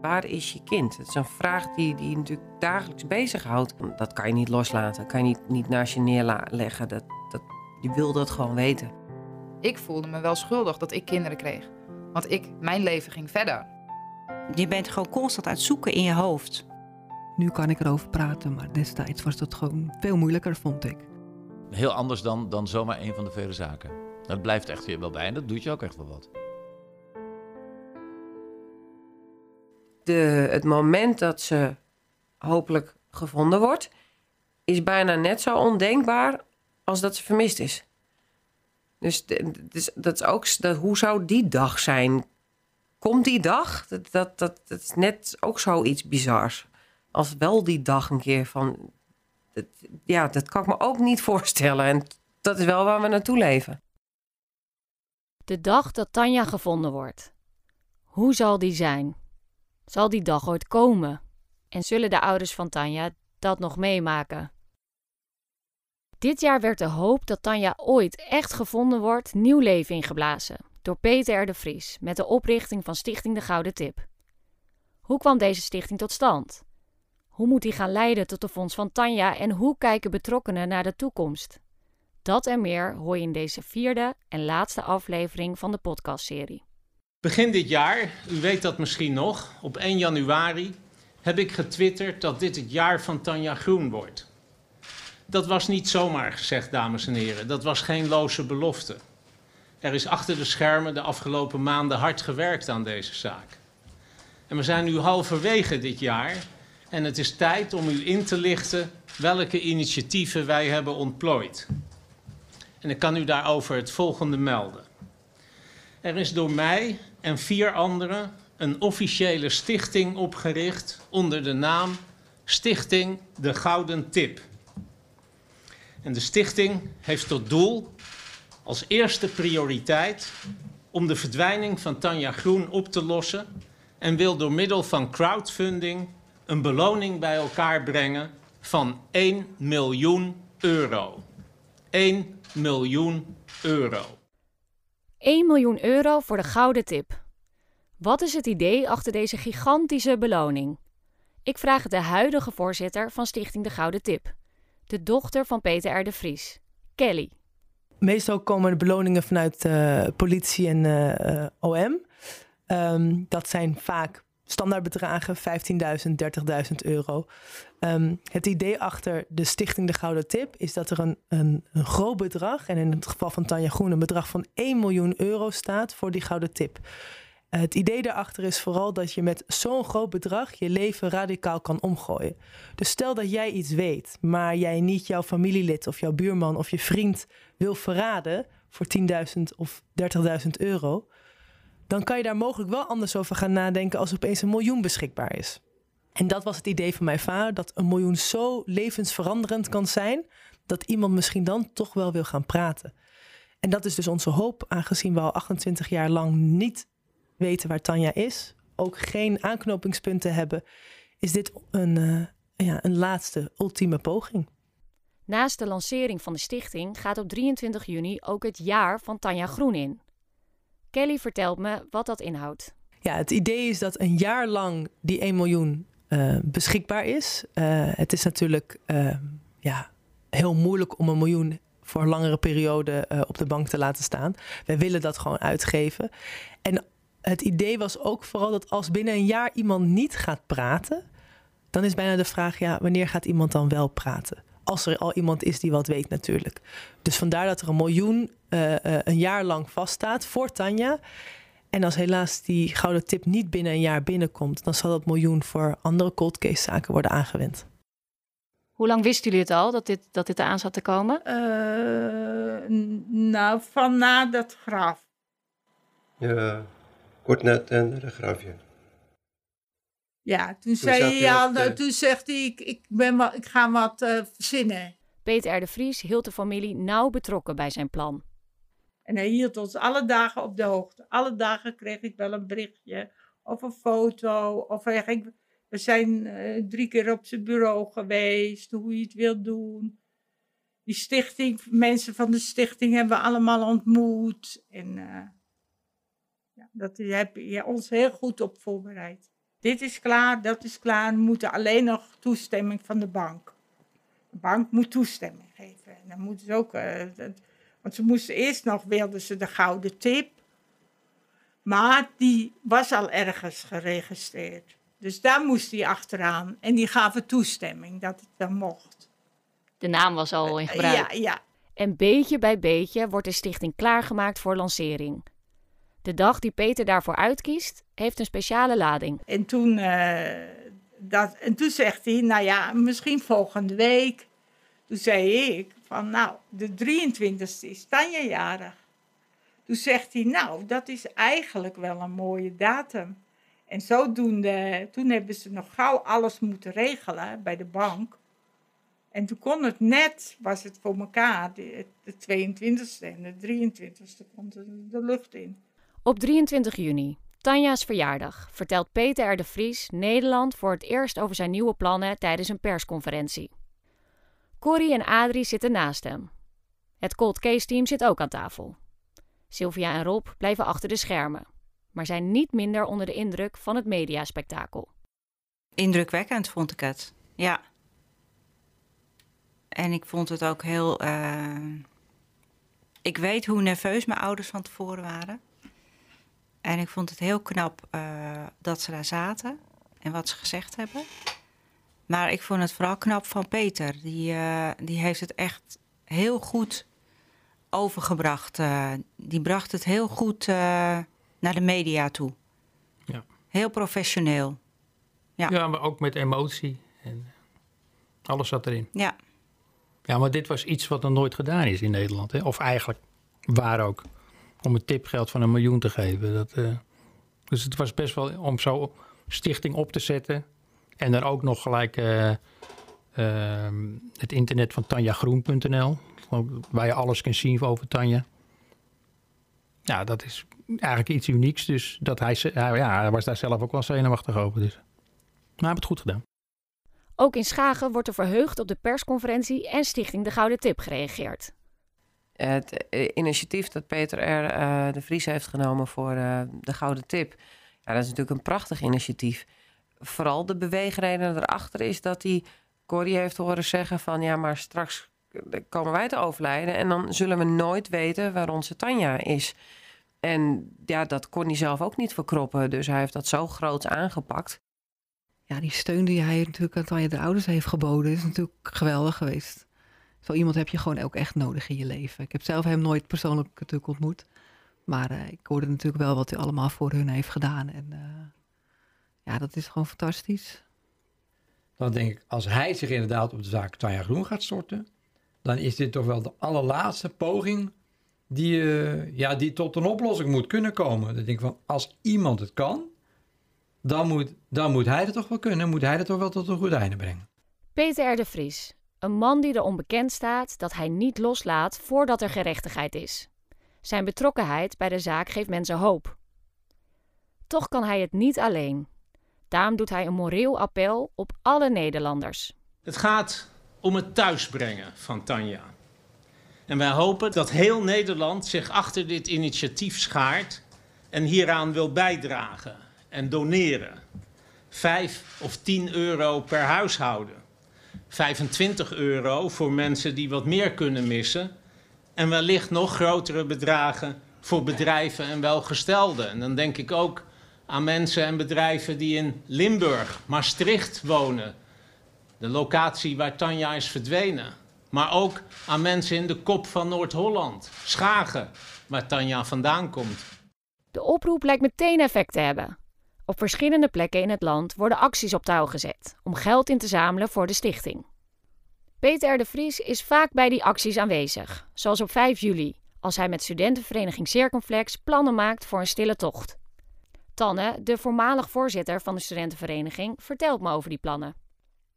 Waar is je kind? Het is een vraag die, die je natuurlijk dagelijks bezighoudt. Dat kan je niet loslaten. Dat kan je niet, niet naast je neerleggen. Dat, dat, je wil dat gewoon weten. Ik voelde me wel schuldig dat ik kinderen kreeg. Want ik, mijn leven ging verder. Je bent gewoon constant aan het zoeken in je hoofd. Nu kan ik erover praten, maar destijds was dat gewoon veel moeilijker, vond ik. Heel anders dan, dan zomaar een van de vele zaken. Dat blijft echt weer wel bij en dat doet je ook echt wel wat. De, het moment dat ze hopelijk gevonden wordt, is bijna net zo ondenkbaar als dat ze vermist is. Dus, dus dat is ook, dat, hoe zou die dag zijn? Komt die dag? Dat, dat, is net ook zoiets bizars. Als wel die dag een keer van. Ja, dat kan ik me ook niet voorstellen. En dat is wel waar we naartoe leven. De dag dat Tanja gevonden wordt. Hoe zal die zijn? Zal die dag ooit komen? En zullen de ouders van Tanja dat nog meemaken? Dit jaar werd de hoop dat Tanja ooit echt gevonden wordt nieuw leven ingeblazen door Peter R. de Vries met de oprichting van Stichting de Gouden Tip. Hoe kwam deze stichting tot stand? Hoe moet die gaan leiden tot de fonds van Tanja en hoe kijken betrokkenen naar de toekomst? Dat en meer hoor je in deze vierde en laatste aflevering van de podcastserie. Begin dit jaar, u weet dat misschien nog, op 1 januari heb ik getwitterd dat dit het jaar van Tanja Groen wordt. Dat was niet zomaar gezegd, dames en heren. Dat was geen loze belofte. Er is achter de schermen de afgelopen maanden hard gewerkt aan deze zaak. En we zijn nu halverwege dit jaar en het is tijd om u in te lichten welke initiatieven wij hebben ontplooid. En ik kan u daarover het volgende melden. Er is door mij en vier anderen een officiële stichting opgericht onder de naam Stichting de Gouden Tip. En de stichting heeft tot doel als eerste prioriteit om de verdwijning van Tanja Groen op te lossen en wil door middel van crowdfunding een beloning bij elkaar brengen van 1 miljoen euro. 1 miljoen euro. 1 miljoen euro voor de gouden tip. Wat is het idee achter deze gigantische beloning? Ik vraag de huidige voorzitter van Stichting de Gouden Tip, de dochter van Peter R. de Vries, Kelly. Meestal komen de beloningen vanuit uh, politie en uh, OM. Um, dat zijn vaak standaardbedragen, 15.000, 30.000 euro. Um, het idee achter de Stichting De Gouden Tip is dat er een, een, een, groot bedrag, en in het geval van Tanja Groen een bedrag van 1 miljoen euro staat voor die Gouden Tip. Het idee daarachter is vooral dat je met zo'n groot bedrag je leven radicaal kan omgooien. Dus stel dat jij iets weet, maar jij niet jouw familielid of jouw buurman of je vriend wil verraden voor 10.000 of 30.000 euro, dan kan je daar mogelijk wel anders over gaan nadenken als opeens een miljoen beschikbaar is. En dat was het idee van mijn vader, dat een miljoen zo levensveranderend kan zijn, dat iemand misschien dan toch wel wil gaan praten. En dat is dus onze hoop, aangezien we al 28 jaar lang niet weten waar Tanja is, ook geen aanknopingspunten hebben, is dit een, uh, ja, een laatste, ultieme poging. Naast de lancering van de stichting gaat op 23 juni ook het jaar van Tanja Groen in. Kelly vertelt me wat dat inhoudt. Ja, het idee is dat een jaar lang die 1 miljoen uh, beschikbaar is. Uh, het is natuurlijk uh, ja, heel moeilijk om een miljoen voor een langere periode op de bank te laten staan. Wij willen dat gewoon uitgeven. En het idee was ook vooral dat als binnen een jaar iemand niet gaat praten, dan is bijna de vraag: ja, wanneer gaat iemand dan wel praten? Als er al iemand is die wat weet, natuurlijk. Dus vandaar dat er een miljoen uh, uh, een jaar lang vaststaat voor Tanja. En als helaas die gouden tip niet binnen een jaar binnenkomt, dan zal dat miljoen voor andere cold case zaken worden aangewend. Hoe lang wisten jullie het al dat dit, dat dit eraan zat te komen? Uh, nou, van na dat graf. Ja, kort na het grafje. Ja, toen, toen zei hij al, de... toen zegt hij, ik, ik, ben wat, ik ga wat uh, verzinnen. Peter R. de Vries hield de familie nauw betrokken bij zijn plan. En hij hield ons alle dagen op de hoogte. Alle dagen kreeg ik wel een berichtje of een foto. Of hij ging, we zijn uh, drie keer op zijn bureau geweest, hoe je het wil doen. Die stichting, mensen van de stichting hebben we allemaal ontmoet. En uh, ja, dat heb je ons heel goed op voorbereid. Dit is klaar, dat is klaar. We moeten alleen nog toestemming van de bank. De bank moet toestemming geven. En dan moeten ze ook, eh, dat- want ze moesten eerst nog, wilden ze de gouden tip. Maar die was al ergens geregistreerd. Dus daar moest hij achteraan. En die gaven toestemming dat het dan mocht. De naam was al in gebruik. Ja, ja. En beetje bij beetje wordt de stichting klaargemaakt voor lancering. De dag die Peter daarvoor uitkiest, heeft een speciale lading. En toen, eh, dat, en toen zegt hij, nou ja, misschien volgende week. Toen zei ik van, nou, de 23e is Tanja jarig. Toen zegt hij, nou, dat is eigenlijk wel een mooie datum. En zodoende, toen hebben ze nog gauw alles moeten regelen bij de bank. En toen kon het net, was het voor elkaar, de, de 22e en de 23e komt de lucht in. Op 23 juni, Tanja's verjaardag, vertelt Peter R. de Vries Nederland voor het eerst over zijn nieuwe plannen tijdens een persconferentie. Corrie en Adrie zitten naast hem. Het cold case team zit ook aan tafel. Sylvia en Rob blijven achter de schermen, maar zijn niet minder onder de indruk van het mediaspectakel. Indrukwekkend vond ik het. Ja. En ik vond het ook heel. eh, Ik weet hoe nerveus mijn ouders van tevoren waren. En ik vond het heel knap eh, dat ze daar zaten en wat ze gezegd hebben. Maar ik vond het vooral knap van Peter. Die, eh, die heeft het echt heel goed overgebracht. eh. die bracht het heel goed naar de media toe. Ja. Heel professioneel. Ja. Ja, maar ook met emotie. En alles zat erin. Ja. Ja, maar dit was iets wat nog nooit gedaan is in Nederland. Hè? Of eigenlijk waar ook. Om een tipgeld van een miljoen te geven. Dat, eh, dus het was best wel om zo stichting op te zetten. En dan ook nog gelijk eh, ehm, het internet van tanjagroen.nl. Waar je alles kan zien over Tanja. Ja, dat is eigenlijk iets unieks. Dus dat hij, ja, was daar zelf ook wel zenuwachtig over. Dus. Maar hij heeft het goed gedaan. Ook in Schagen wordt er verheugd op de persconferentie en Stichting De Gouden Tip gereageerd. Het eh, initiatief dat Peter R. eh, de Vries heeft genomen voor eh, de Gouden Tip. Ja, dat is natuurlijk een prachtig initiatief. Vooral de beweegreden erachter is dat hij Corrie heeft horen zeggen van... ja, maar straks komen wij te overlijden... en dan zullen we nooit weten waar onze Tanja is. En ja, dat kon hij zelf ook niet verkroppen. Dus hij heeft dat zo groot aangepakt. Ja, die steun die hij natuurlijk aan Tanja de ouders heeft geboden... is natuurlijk geweldig geweest. Zo iemand heb je gewoon ook echt nodig in je leven. Ik heb zelf hem nooit persoonlijk natuurlijk ontmoet. Maar eh, ik hoorde natuurlijk wel wat hij allemaal voor hun heeft gedaan. En eh, ja, dat is gewoon fantastisch. Dan denk ik, als hij zich inderdaad op de zaak Tanja Groen gaat storten, dan is dit toch wel de allerlaatste poging die, eh, ja, die tot een oplossing moet kunnen komen. Dan denk ik van, als iemand het kan, dan moet, dan moet hij het toch wel kunnen. Moet hij het toch wel tot een goed einde brengen. Peter R. de Vries, een man die erom bekend staat dat hij niet loslaat voordat er gerechtigheid is. Zijn betrokkenheid bij de zaak geeft mensen hoop. Toch kan hij het niet alleen. Daarom doet hij een moreel appel op alle Nederlanders. Het gaat om het thuisbrengen van Tanja. En wij hopen dat heel Nederland zich achter dit initiatief schaart en hieraan wil bijdragen en doneren. 5 of 10 euro per huishouden. 25 euro voor mensen die wat meer kunnen missen. En wellicht nog grotere bedragen voor bedrijven en welgestelden. En dan denk ik ook aan mensen en bedrijven die in Limburg, Maastricht wonen. De locatie waar Tanja is verdwenen. Maar ook aan mensen in de kop van Noord-Holland, Schagen, waar Tanja vandaan komt. De oproep lijkt meteen effect te hebben. Op verschillende plekken in het land worden acties op touw gezet om geld in te zamelen voor de stichting. Peter de Vries is vaak bij die acties aanwezig, zoals op 5 juli, als hij met studentenvereniging Circumflex plannen maakt voor een stille tocht. Tanne, de voormalig voorzitter van de studentenvereniging, vertelt me over die plannen.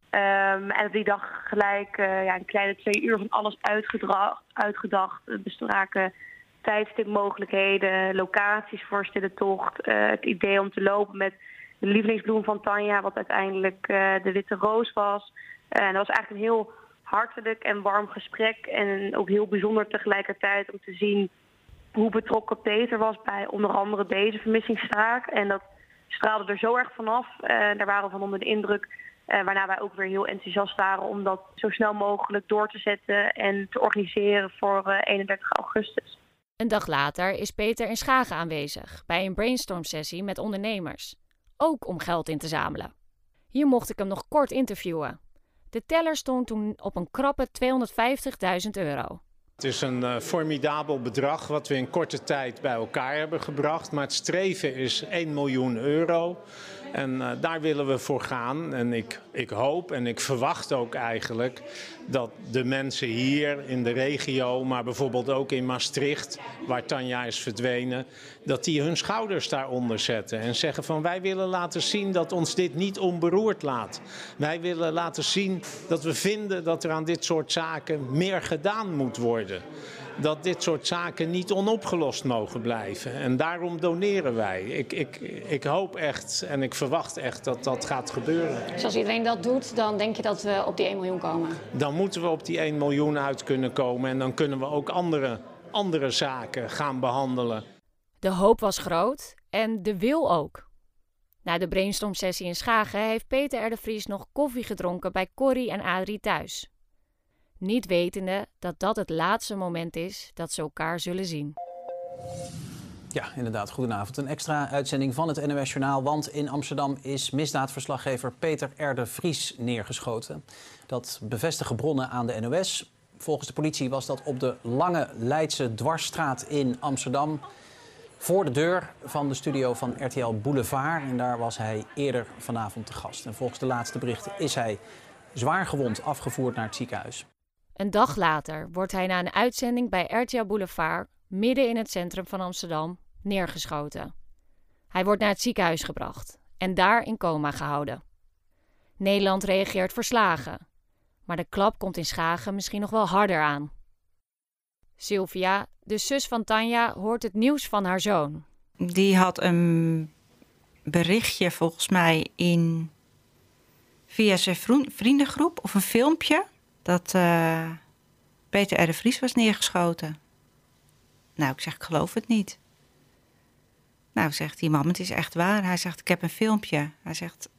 Ehm, en op die dag gelijk eh, ja, een kleine twee uur van alles uitgedacht. We bespraken tijdstipmogelijkheden, locaties voor stille tocht. eh, het idee om te lopen met de lievelingsbloem van Tanja, wat uiteindelijk eh, de witte roos was. Eh, en dat was eigenlijk een heel hartelijk en warm gesprek. En ook heel bijzonder tegelijkertijd om te zien hoe betrokken Peter was bij onder andere deze vermissingszaak. En dat straalde er zo erg vanaf. Daar waren we van onder de indruk. Waarna wij ook weer heel enthousiast waren om dat zo snel mogelijk door te zetten en te organiseren voor uh, 31 augustus. Een dag later is Peter in Schagen aanwezig bij een brainstorm-sessie met ondernemers. Ook om geld in te zamelen. Hier mocht ik hem nog kort interviewen. De teller stond toen op een krappe 250.000 euro. Het is een uh, formidabel bedrag wat we in korte tijd bij elkaar hebben gebracht. Maar het streven is 1 miljoen euro. En uh, daar willen we voor gaan. En ik, ik hoop en ik verwacht ook eigenlijk dat de mensen hier in de regio, maar bijvoorbeeld ook in Maastricht, waar Tanja is verdwenen, dat die hun schouders daaronder zetten en zeggen van wij willen laten zien dat ons dit niet onberoerd laat. Wij willen laten zien dat we vinden dat er aan dit soort zaken meer gedaan moet worden dat dit soort zaken niet onopgelost mogen blijven. En daarom doneren wij. Ik, ik, ik hoop echt en ik verwacht echt dat dat gaat gebeuren. Dus als iedereen dat doet, dan denk je dat we op die 1 miljoen komen? Dan moeten we op die 1 miljoen uit kunnen komen. En dan kunnen we ook andere, andere zaken gaan behandelen. De hoop was groot en de wil ook. Na de brainstorm-sessie in Schagen heeft Peter R. de Vries nog koffie gedronken bij Corrie en Adrie thuis niet wetende dat dat het laatste moment is dat ze elkaar zullen zien. Ja, inderdaad. Goedenavond. Een extra uitzending van het NOS Journaal. Want in Amsterdam is misdaadverslaggever Peter R. de Vries neergeschoten. Dat bevestigen bronnen aan de NOS. Volgens de politie was dat op de Lange Leidse Dwarsstraat in Amsterdam. Voor de deur van de studio van RTL Boulevard. En daar was hij eerder vanavond te gast. En volgens de laatste berichten is hij zwaar gewond afgevoerd naar het ziekenhuis. Een dag later wordt hij na een uitzending bij RTL Boulevard, midden in het centrum van Amsterdam, neergeschoten. Hij wordt naar het ziekenhuis gebracht en daar in coma gehouden. Nederland reageert verslagen, maar de klap komt in Schagen misschien nog wel harder aan. Sylvia, de zus van Tanja, hoort het nieuws van haar zoon. Die had een berichtje volgens mij in via zijn vriendengroep of een filmpje dat uh, Peter R. de Vries was neergeschoten. Nou, ik zeg, ik geloof het niet. Nou, zegt die man, het is echt waar. Hij zegt, ik heb een filmpje. Hij zegt,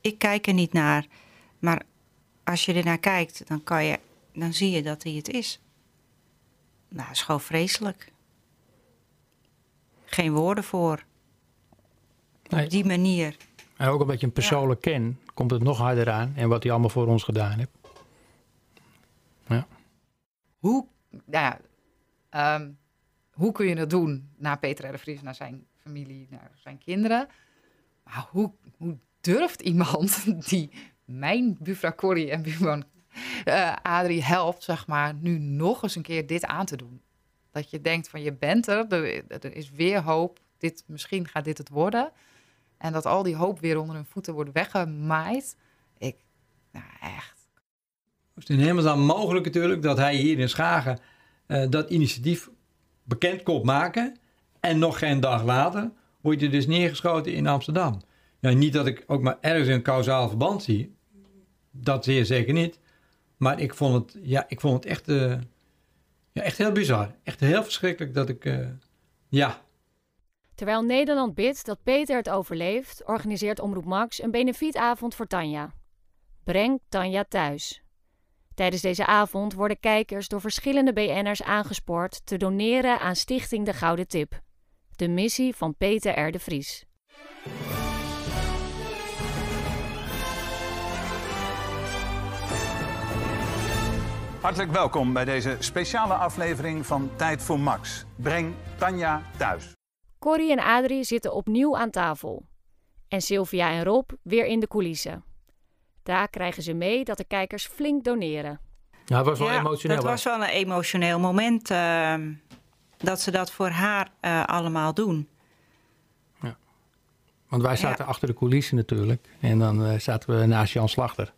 ik kijk er niet naar. Maar als je er naar kijkt, dan, kan je, dan zie je dat hij het is. Nou, dat is gewoon vreselijk. Geen woorden voor. Nee. Op die manier. En ook omdat je een persoonlijk ja. ken, komt het nog harder aan. En wat hij allemaal voor ons gedaan heeft. Hoe, nou ja, um, hoe kun je dat doen naar Peter R. de Vries, naar zijn familie, naar zijn kinderen? Maar hoe, hoe durft iemand die mijn buurvrouw Corrie en buurman uh, Adrie helpt, zeg maar, nu nog eens een keer dit aan te doen? Dat je denkt van je bent er, er, er is weer hoop, dit, misschien gaat dit het worden. En dat al die hoop weer onder hun voeten wordt weggemaaid. Ik, nou echt. Het is in hemelsnaam mogelijk natuurlijk dat hij hier in Schagen uh, dat initiatief bekend komt maken. En nog geen dag later wordt je dus neergeschoten in Amsterdam. Ja, niet dat ik ook maar ergens een kausaal verband zie. Dat zeer zeker niet. Maar ik vond het, ja, ik vond het echt, uh, ja, echt heel bizar. Echt heel verschrikkelijk dat ik, uh, ja. Terwijl Nederland bidt dat Peter het overleeft, organiseert Omroep Max een benefietavond voor Tanja. Breng Tanja thuis. Tijdens deze avond worden kijkers door verschillende BN'ers aangespoord te doneren aan Stichting De Gouden Tip, de missie van Peter R. de Vries. Hartelijk welkom bij deze speciale aflevering van Tijd voor Max. Breng Tanja thuis. Corrie en Adrie zitten opnieuw aan tafel. En Sylvia en Rob weer in de coulissen. Daar krijgen ze mee dat de kijkers flink doneren. Ja, het was wel emotioneel. Het was wel een emotioneel moment uh, dat ze dat voor haar uh, allemaal doen. Ja. Want wij zaten ja. achter de coulissen natuurlijk. En dan uh, zaten we naast Jan Slachter.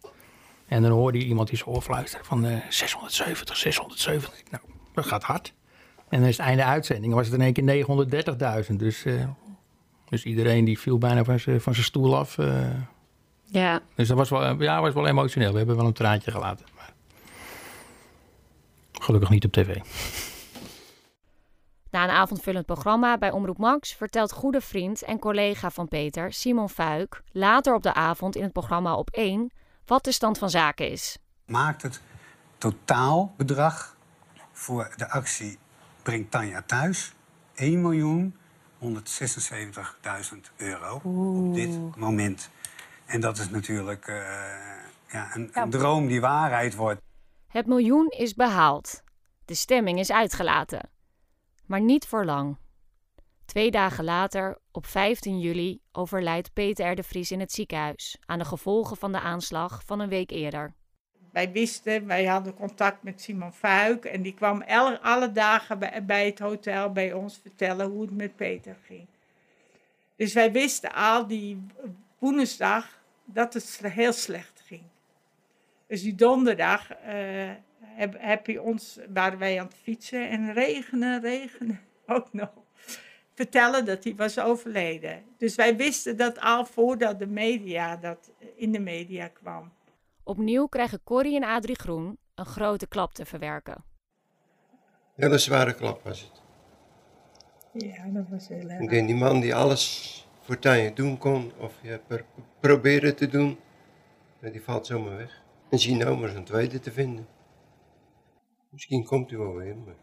En dan hoorde je iemand die zo fluisteren van 670, 670. Nou, dat gaat hard. En dan is het einde uitzending. was het in één keer 930.000. Dus, dus iedereen die viel bijna van zijn stoel af. Ja. Dus dat was wel, ja, was wel emotioneel. We hebben wel een traantje gelaten. Maar gelukkig niet op tv. Na een avondvullend programma bij Omroep Max vertelt goede vriend en collega van Peter, Simon Fuik, later op de avond in het programma Op 1 wat de stand van zaken is. Maakt het totaalbedrag voor de actie Breng Tanja thuis 1 miljoen 176.000 euro op dit moment. En dat is natuurlijk eh, ja, een, een droom die waarheid wordt. Het miljoen is behaald. De stemming is uitgelaten. Maar niet voor lang. Twee dagen later, op 15 juli, overlijdt Peter R. de Vries in het ziekenhuis aan de gevolgen van de aanslag van een week eerder. Wij wisten, wij hadden contact met Simon Fuik en die kwam alle dagen bij, bij het hotel bij ons vertellen hoe het met Peter ging. Dus wij wisten al die woensdag dat het heel slecht ging. Dus die donderdag eh, heb, heb je ons, waren wij aan het fietsen en regenen, regenen ook nog. Vertellen dat hij was overleden. Dus wij wisten dat al voordat de media dat in de media kwam. Opnieuw krijgen Corrie en Adrie Groen een grote klap te verwerken. Hele zware klap was het. Ja, dat was heel erg. Ik denk, die man die alles voor Tanja doen kon, of je per, proberen te doen, maar die valt zomaar weg. En zie nou maar zo'n tweede te vinden. Misschien komt u wel weer, maar...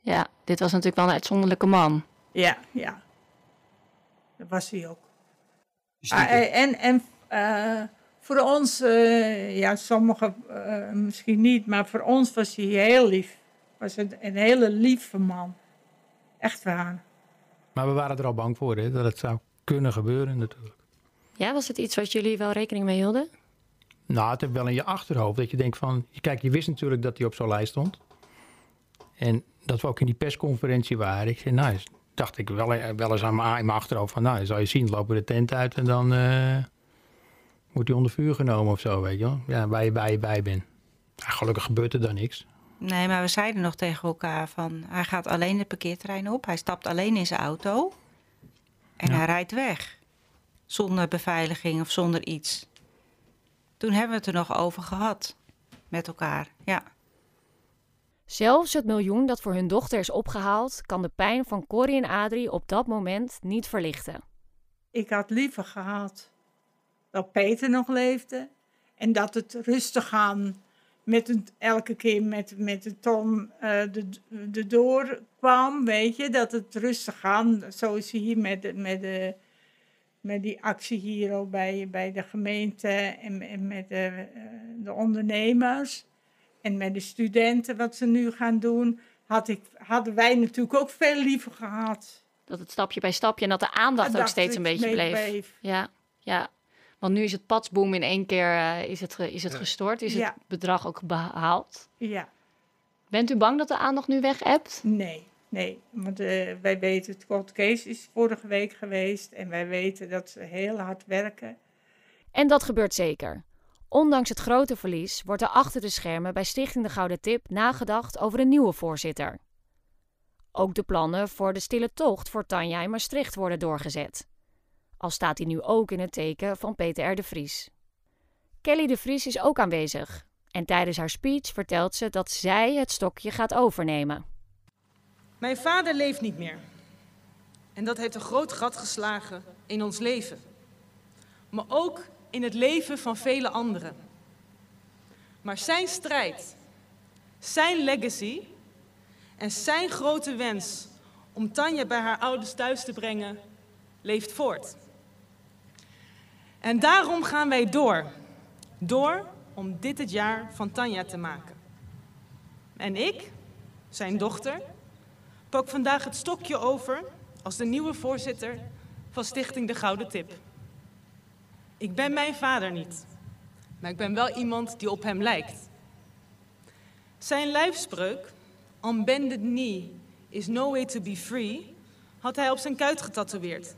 Ja, dit was natuurlijk wel een uitzonderlijke man. Ja, ja. Dat was hij ook. Ah, eh, en en eh, voor ons, eh, ja, sommigen misschien niet, maar voor ons was hij heel lief. Was een, een hele lieve man. Echt waar. Maar we waren er al bang voor, hè, dat het zou kunnen gebeuren natuurlijk. Ja, was het iets wat jullie wel rekening mee hielden? Nou, het heeft wel in je achterhoofd dat je denkt van... Kijk, je wist natuurlijk dat hij op zo'n lijst stond. En dat we ook in die persconferentie waren. Ik zei, nou, dacht ik wel, eh, wel eens aan mijn, in mijn achterhoofd van... Nou, zal je zien, lopen we de tent uit en dan eh, wordt hij onder vuur genomen of zo, weet je wel. Ja, waar je bij je bij bent. Ja, gelukkig gebeurt er dan niks. Nee, maar we zeiden nog tegen elkaar van... hij gaat alleen het parkeerterrein op. Hij stapt alleen in zijn auto. En Ja. hij rijdt weg. Zonder beveiliging of zonder iets. Toen hebben we het er nog over gehad. Met elkaar, ja. Zelfs het miljoen dat voor hun dochter is opgehaald, kan de pijn van Corrie en Adrie op dat moment niet verlichten. Ik had liever gehad dat Peter nog leefde. En dat het rustig aan met een, elke keer met, met de Tom eh, de, de door kwam, weet je. Dat het rustig aan, zoals hier met, de, met, de, met die actie hier ook bij, bij de gemeente en, en met de, eh, de ondernemers. En met de studenten, wat ze nu gaan doen, had ik, hadden wij natuurlijk ook veel liever gehad. Dat het stapje bij stapje en dat de aandacht ook steeds een beetje bleef. bleef. Ja, ja. Want nu is het patsboom in één keer eh, is het, is het Ja. gestort. Is Ja. het bedrag ook behaald. Ja. Bent u bang dat de aandacht nu weg hebt? Nee, nee. Want eh, wij weten, het cold case is vorige week geweest. En wij weten dat ze heel hard werken. En dat gebeurt zeker. Ondanks het grote verlies wordt er achter de schermen bij Stichting de Gouden Tip nagedacht over een nieuwe voorzitter. Ook de plannen voor de stille tocht voor Tanja in Maastricht worden doorgezet. Al staat die nu ook in het teken van Peter de Vries. Kelly de Vries is ook aanwezig. En tijdens haar speech vertelt ze dat zij het stokje gaat overnemen. Mijn vader leeft niet meer. En dat heeft een groot gat geslagen in ons leven. Maar ook in het leven van vele anderen. Maar zijn strijd, zijn legacy en zijn grote wens om Tanja bij haar ouders thuis te brengen, leeft voort. En daarom gaan wij door. Door om dit het jaar van Tanja te maken. En ik, zijn dochter, pak vandaag het stokje over als de nieuwe voorzitter van Stichting De Gouden Tip. Ik ben mijn vader niet, maar ik ben wel iemand die op hem lijkt. Zijn lijfspreuk, on bended knee is no way to be free, had hij op zijn kuit getatoeëerd.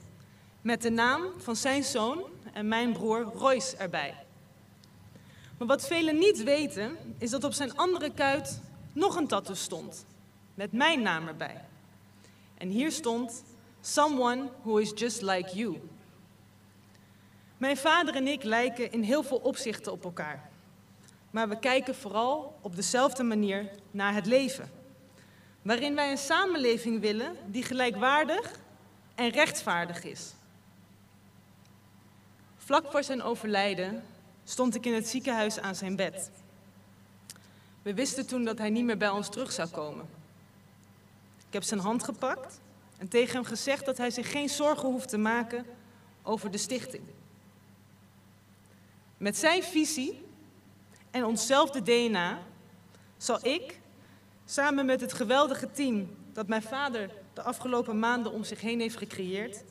Met de naam van zijn zoon en mijn broer Royce erbij. Maar wat velen niet weten, is dat op zijn andere kuit nog een tattoo stond. Met mijn naam erbij. En hier stond: Someone who is just like you. Mijn vader en ik lijken in heel veel opzichten op elkaar. Maar we kijken vooral op dezelfde manier naar het leven. Waarin wij een samenleving willen die gelijkwaardig en rechtvaardig is. Vlak voor zijn overlijden stond ik in het ziekenhuis aan zijn bed. We wisten toen dat hij niet meer bij ons terug zou komen. Ik heb zijn hand gepakt en tegen hem gezegd dat hij zich geen zorgen hoeft te maken over de stichting. Met zijn visie en onszelfde DNA zal ik, samen met het geweldige team dat mijn vader de afgelopen maanden om zich heen heeft gecreëerd,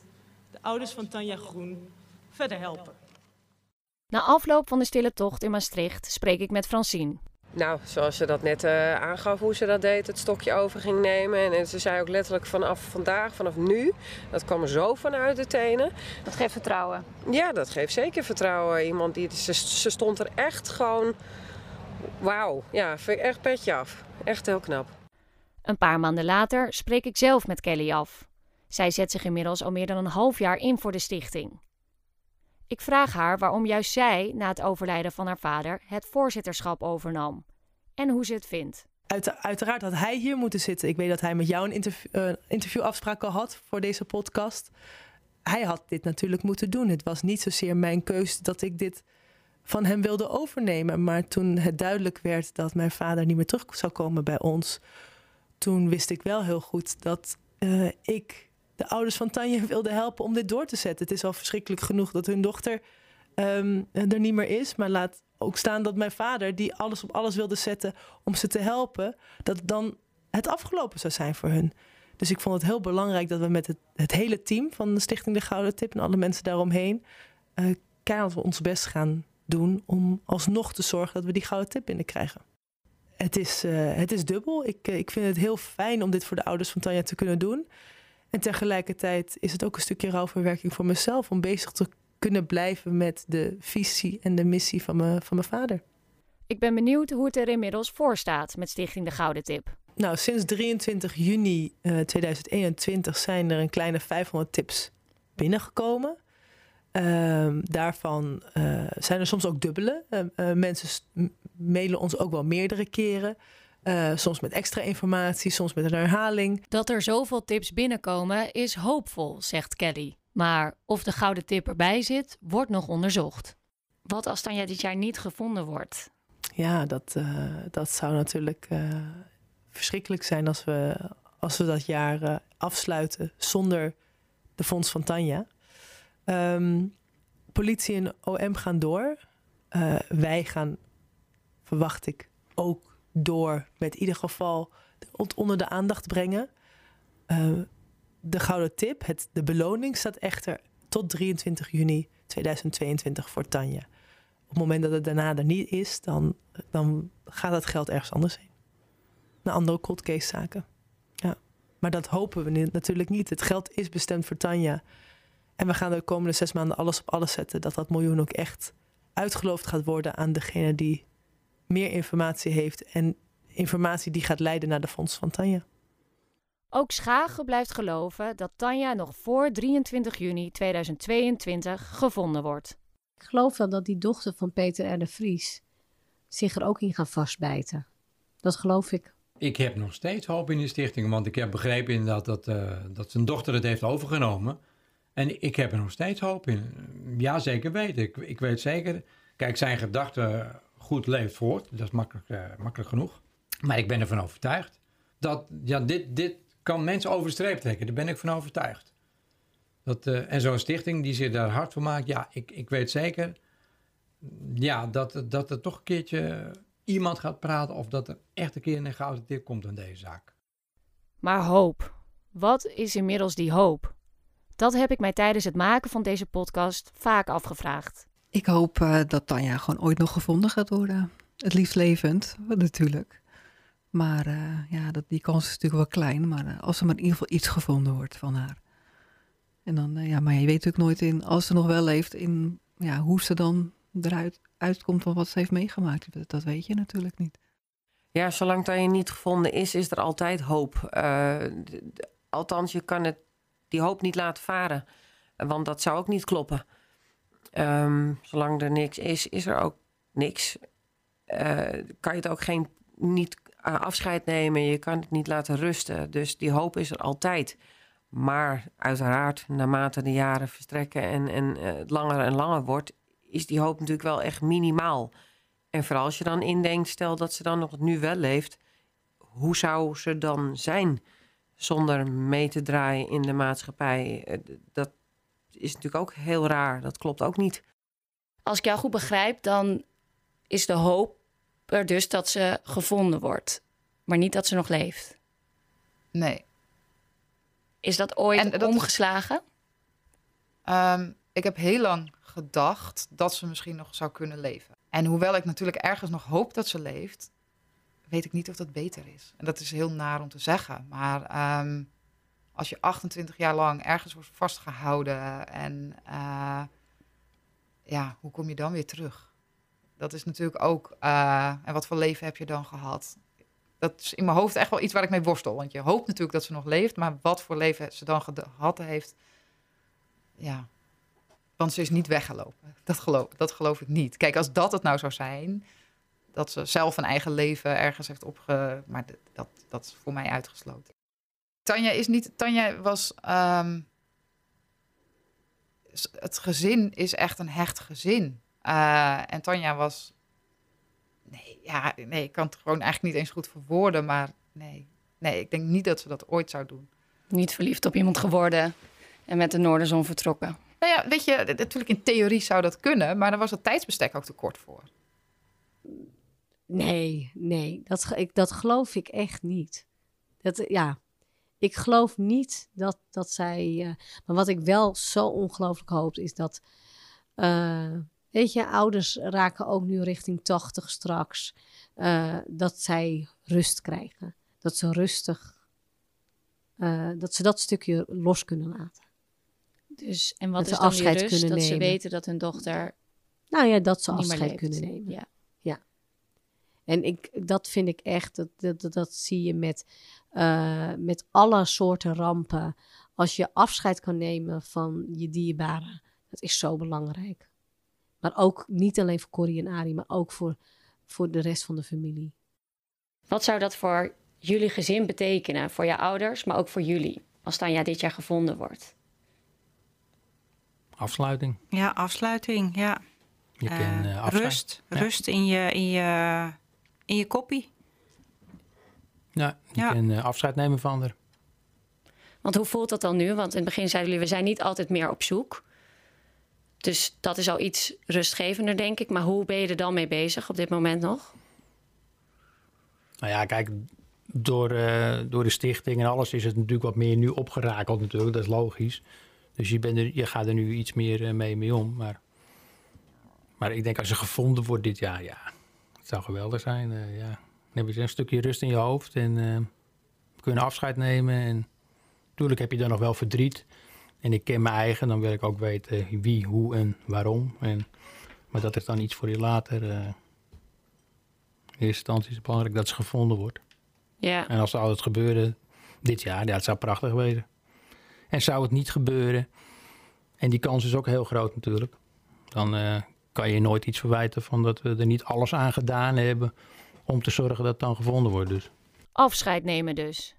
de ouders van Tanja Groen verder helpen. Na afloop van de stille tocht in Maastricht spreek ik met Francine. Nou, zoals ze dat net uh, aangaf hoe ze dat deed, het stokje over ging nemen. En, en, ze zei ook letterlijk vanaf vandaag, vanaf nu, dat kwam er zo vanuit de tenen. Dat geeft vertrouwen. Ja, dat geeft zeker vertrouwen. Iemand die, ze, ze stond er echt gewoon, wauw, ja, vind ik echt petje af. Echt heel knap. Een paar maanden later spreek ik zelf met Kelly af. Zij zet zich inmiddels al meer dan een half jaar in voor de stichting. Ik vraag haar waarom juist zij, na het overlijden van haar vader, het voorzitterschap overnam. En hoe ze het vindt. Uit, uiteraard had hij hier moeten zitten. Ik weet dat hij met jou een interview, uh, interviewafspraak al had voor deze podcast. Hij had dit natuurlijk moeten doen. Het was niet zozeer mijn keus dat ik dit van hem wilde overnemen. Maar toen het duidelijk werd dat mijn vader niet meer terug zou komen bij ons, toen wist ik wel heel goed dat uh, ik de ouders van Tanja wilden helpen om dit door te zetten. Het is al verschrikkelijk genoeg dat hun dochter um, er niet meer is. Maar laat ook staan dat mijn vader, die alles op alles wilde zetten om ze te helpen, dat dan het afgelopen zou zijn voor hun. Dus ik vond het heel belangrijk dat we met het, hele team van de Stichting De Gouden Tip en alle mensen daaromheen uh, keihard ons best gaan doen om alsnog te zorgen dat we die gouden tip binnenkrijgen. Het is, uh, het is dubbel. Ik, ik vind het heel fijn om dit voor de ouders van Tanja te kunnen doen. En tegelijkertijd is het ook een stukje rouwverwerking voor mezelf om bezig te kunnen blijven met de visie en de missie van, me, van mijn vader. Ik ben benieuwd hoe het er inmiddels voor staat met Stichting De Gouden Tip. Nou, sinds 23 juni uh, 2021 zijn er een kleine 500 tips binnengekomen. Uh, daarvan uh, zijn er soms ook dubbele. Uh, mensen mailen ons ook wel meerdere keren. Uh, soms met extra informatie, soms met een herhaling. Dat er zoveel tips binnenkomen is hoopvol, zegt Kelly. Maar of de gouden tip erbij zit, wordt nog onderzocht. Wat als Tanja dit jaar niet gevonden wordt? Ja, dat, uh, dat zou natuurlijk uh, verschrikkelijk zijn als we, als we dat jaar afsluiten zonder de fonds van Tanja. Um, politie en OM gaan door. wij gaan, verwacht ik, ook door met ieder geval onder de aandacht brengen. Uh, de gouden tip, het, de beloning, staat echter tot 23 juni 2022 voor Tanja. Op het moment dat het daarna er niet is, dan, dan gaat dat geld ergens anders heen. Naar andere cold case zaken. Ja. Maar dat hopen we natuurlijk niet. Het geld is bestemd voor Tanja. En we gaan de komende zes maanden alles op alles zetten. Dat dat miljoen ook echt uitgeloofd gaat worden aan degene die meer informatie heeft en informatie die gaat leiden naar de fonds van Tanja. Ook Schagen blijft geloven dat Tanja nog voor 23 juni 2022 gevonden wordt. Ik geloof wel dat die dochter van Peter R. de Vries zich er ook in gaat vastbijten. Dat geloof ik. Ik heb nog steeds hoop in die stichting, want ik heb begrepen inderdaad dat, uh, dat zijn dochter het heeft overgenomen. En ik heb er nog steeds hoop in. Ja, zeker weten. Ik, ik weet zeker. Kijk, zijn gedachten goed leeft voort. Dat is makkelijk, uh, makkelijk genoeg. Maar ik ben ervan overtuigd dat ja, dit, dit kan mensen over de streep trekken. Daar ben ik van overtuigd. Dat, uh, en zo'n stichting die zich daar hard voor maakt, ja, ik, ik weet zeker ja, dat, dat er toch een keertje iemand gaat praten of dat er echt een keer een tip komt aan deze zaak. Maar hoop. Wat is inmiddels die hoop? Dat heb ik mij tijdens het maken van deze podcast vaak afgevraagd. Ik hoop uh, dat Tanja gewoon ooit nog gevonden gaat worden. Het liefst levend, natuurlijk. Maar uh, ja, dat, die kans is natuurlijk wel klein. Maar uh, als er maar in ieder geval iets gevonden wordt van haar. En dan, ja, maar je weet natuurlijk nooit in, als ze nog wel leeft, in ja, hoe ze dan eruit uitkomt van wat ze heeft meegemaakt. Dat, dat weet je natuurlijk niet. Ja, zolang Tanja niet gevonden is, is er altijd hoop. althans, je kan het, die hoop niet laten varen. Want dat zou ook niet kloppen. Um, zolang er niks is, is er ook niks. Uh, kan je het ook geen, niet eh, afscheid nemen, je kan het niet laten rusten. Dus die hoop is er altijd. Maar uiteraard, naarmate de jaren verstrekken en, en eh, het langer en langer wordt, is die hoop natuurlijk wel echt minimaal. En vooral als je dan indenkt, stel dat ze dan nog nu wel leeft, hoe zou ze dan zijn zonder mee te draaien in de maatschappij? Dat is natuurlijk ook heel raar. Dat klopt ook niet. Als ik jou goed begrijp, dan is de hoop er dus dat ze gevonden wordt, maar niet dat ze nog leeft. Nee. Is dat ooit En dat- omgeslagen? Ehm, ik heb heel lang gedacht dat ze misschien nog zou kunnen leven. En hoewel ik natuurlijk ergens nog hoop dat ze leeft, weet ik niet of dat beter is. En dat is heel naar om te zeggen. Maar ehm, als je 28 jaar lang ergens wordt vastgehouden en eh, ja, hoe kom je dan weer terug? Dat is natuurlijk ook, eh, en wat voor leven heb je dan gehad? Dat is in mijn hoofd echt wel iets waar ik mee worstel. Want je hoopt natuurlijk dat ze nog leeft, maar wat voor leven ze dan gehad heeft, ja. Want ze is niet weggelopen. Dat geloof, dat geloof ik niet. Kijk, als dat het nou zou zijn, dat ze zelf een eigen leven ergens heeft opge... Maar dat, dat is voor mij uitgesloten. Tanja is niet... Tanja was... ehm, het gezin is echt een hecht gezin. Eh, en Tanja was... Nee, ja, nee, ik kan het gewoon eigenlijk niet eens goed verwoorden, maar nee. Nee, ik denk niet dat ze dat ooit zou doen. Niet verliefd op iemand geworden en met de Noorderzon vertrokken. Nou ja, weet je, natuurlijk in theorie zou dat kunnen, maar dan was het tijdsbestek ook te kort voor. Nee, nee, dat, ik, dat geloof ik echt niet. Dat, ja, ik geloof niet dat, dat zij. eh, maar wat ik wel zo ongelooflijk hoop, is dat. eh, weet je, ouders raken ook nu richting 80 straks. eh, dat zij rust krijgen. Dat ze rustig. dat ze dat stukje los kunnen laten. Dus, en wat Dat is ze die afscheid rust? kunnen Dat ze nemen. weten dat hun dochter Nou ja, dat ze afscheid kunnen nemen. Ja. En ik, dat vind ik echt, dat, dat, dat, dat zie je met, eh, met alle soorten rampen. Als je afscheid kan nemen van je dierbaren, dat is zo belangrijk. Maar ook niet alleen voor Corrie en Arie, maar ook voor, voor de rest van de familie. Wat zou dat voor jullie gezin betekenen? Voor je ouders, maar ook voor jullie? Als Tanja dit jaar gevonden wordt. Afsluiting. Ja, afsluiting, ja. Je Eh, kan eh, rust, Ja. rust in je, in je, in je koppie. Ja, je Ja. kan eh, afscheid nemen van haar. Want hoe voelt dat dan nu? Want in het begin zeiden jullie, we zijn niet altijd meer op zoek. Dus dat is al iets rustgevender, denk ik. Maar hoe ben je er dan mee bezig op dit moment nog? Nou ja, kijk, door, eh, door de stichting en alles is het natuurlijk wat meer nu opgerakeld natuurlijk. Dat is logisch. Dus je, bent er, je gaat er nu iets meer eh, mee, mee om. Maar, maar ik denk als ze gevonden wordt dit jaar, ja, het zou geweldig zijn. eh, ja. Dan heb je een stukje rust in je hoofd en eh, kunnen afscheid nemen. En natuurlijk heb je dan nog wel verdriet. En ik ken mijn eigen, dan wil ik ook weten wie, hoe en waarom. En, maar dat is dan iets voor je later. eh, in eerste instantie is het belangrijk dat ze gevonden wordt. Ja. En als zou het gebeuren dit jaar, ja, het zou prachtig wezen. En zou het niet gebeuren, en die kans is ook heel groot natuurlijk, dan kan je nooit iets verwijten van dat we er niet alles aan gedaan hebben om te zorgen dat het dan gevonden wordt. Dus. Afscheid nemen dus.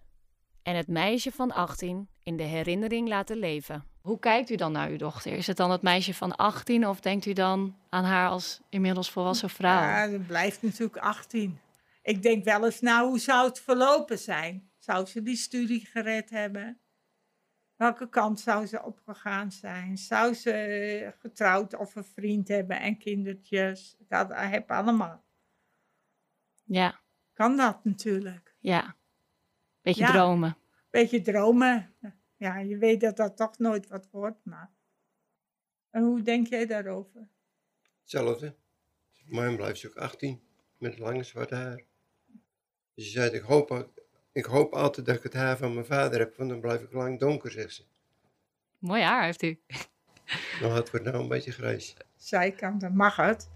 En het meisje van 18 in de herinnering laten leven. Hoe kijkt u dan naar uw dochter? Is het dan het meisje van 18 of denkt u dan aan haar als inmiddels volwassen vrouw? Ja, dat blijft natuurlijk 18. Ik denk wel eens, nou, hoe zou het verlopen zijn? Zou ze die studie gered hebben? Welke kant zou ze opgegaan zijn? Zou ze getrouwd of een vriend hebben en kindertjes? Dat heb allemaal. Ja. Kan dat natuurlijk. Ja. Beetje Ja. dromen. Beetje dromen. Ja, je weet dat dat toch nooit wat wordt, maar... En hoe denk jij daarover? Hetzelfde. Mijn blijft ze ook 18 met lange zwarte haar. Dus ze zei, ik hoop, ik hoop altijd dat ik het haar van mijn vader heb, want dan blijf ik lang donker, zegt ze. Mooi haar heeft u. Dan had het nou een beetje grijs. Zijkant, dan mag het.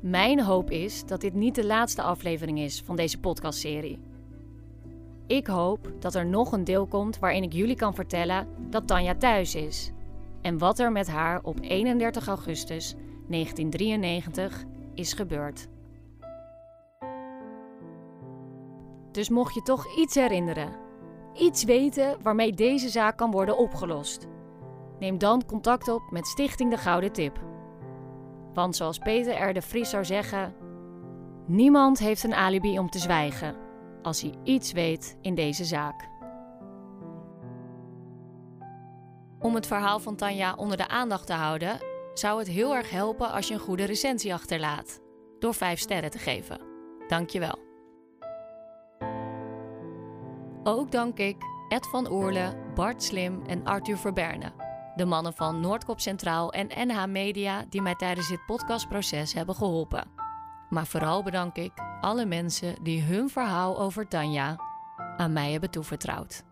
Mijn hoop is dat dit niet de laatste aflevering is van deze podcastserie. Ik hoop dat er nog een deel komt waarin ik jullie kan vertellen dat Tanja thuis is. En wat er met haar op 31 augustus 1993 is gebeurd. Dus mocht je toch iets herinneren, iets weten waarmee deze zaak kan worden opgelost, neem dan contact op met Stichting de Gouden Tip. Want zoals Peter R. de Vries zou zeggen: niemand heeft een alibi om te zwijgen als hij iets weet in deze zaak. Om het verhaal van Tanja onder de aandacht te houden, zou het heel erg helpen als je een goede recensie achterlaat. Door 5 sterren te geven. Dankjewel. Ook dank ik Ed van Oorle, Bart Slim en Arthur Verberne. De mannen van Noordkop Centraal en NH Media die mij tijdens dit podcastproces hebben geholpen. Maar vooral bedank ik alle mensen die hun verhaal over Tanja aan mij hebben toevertrouwd.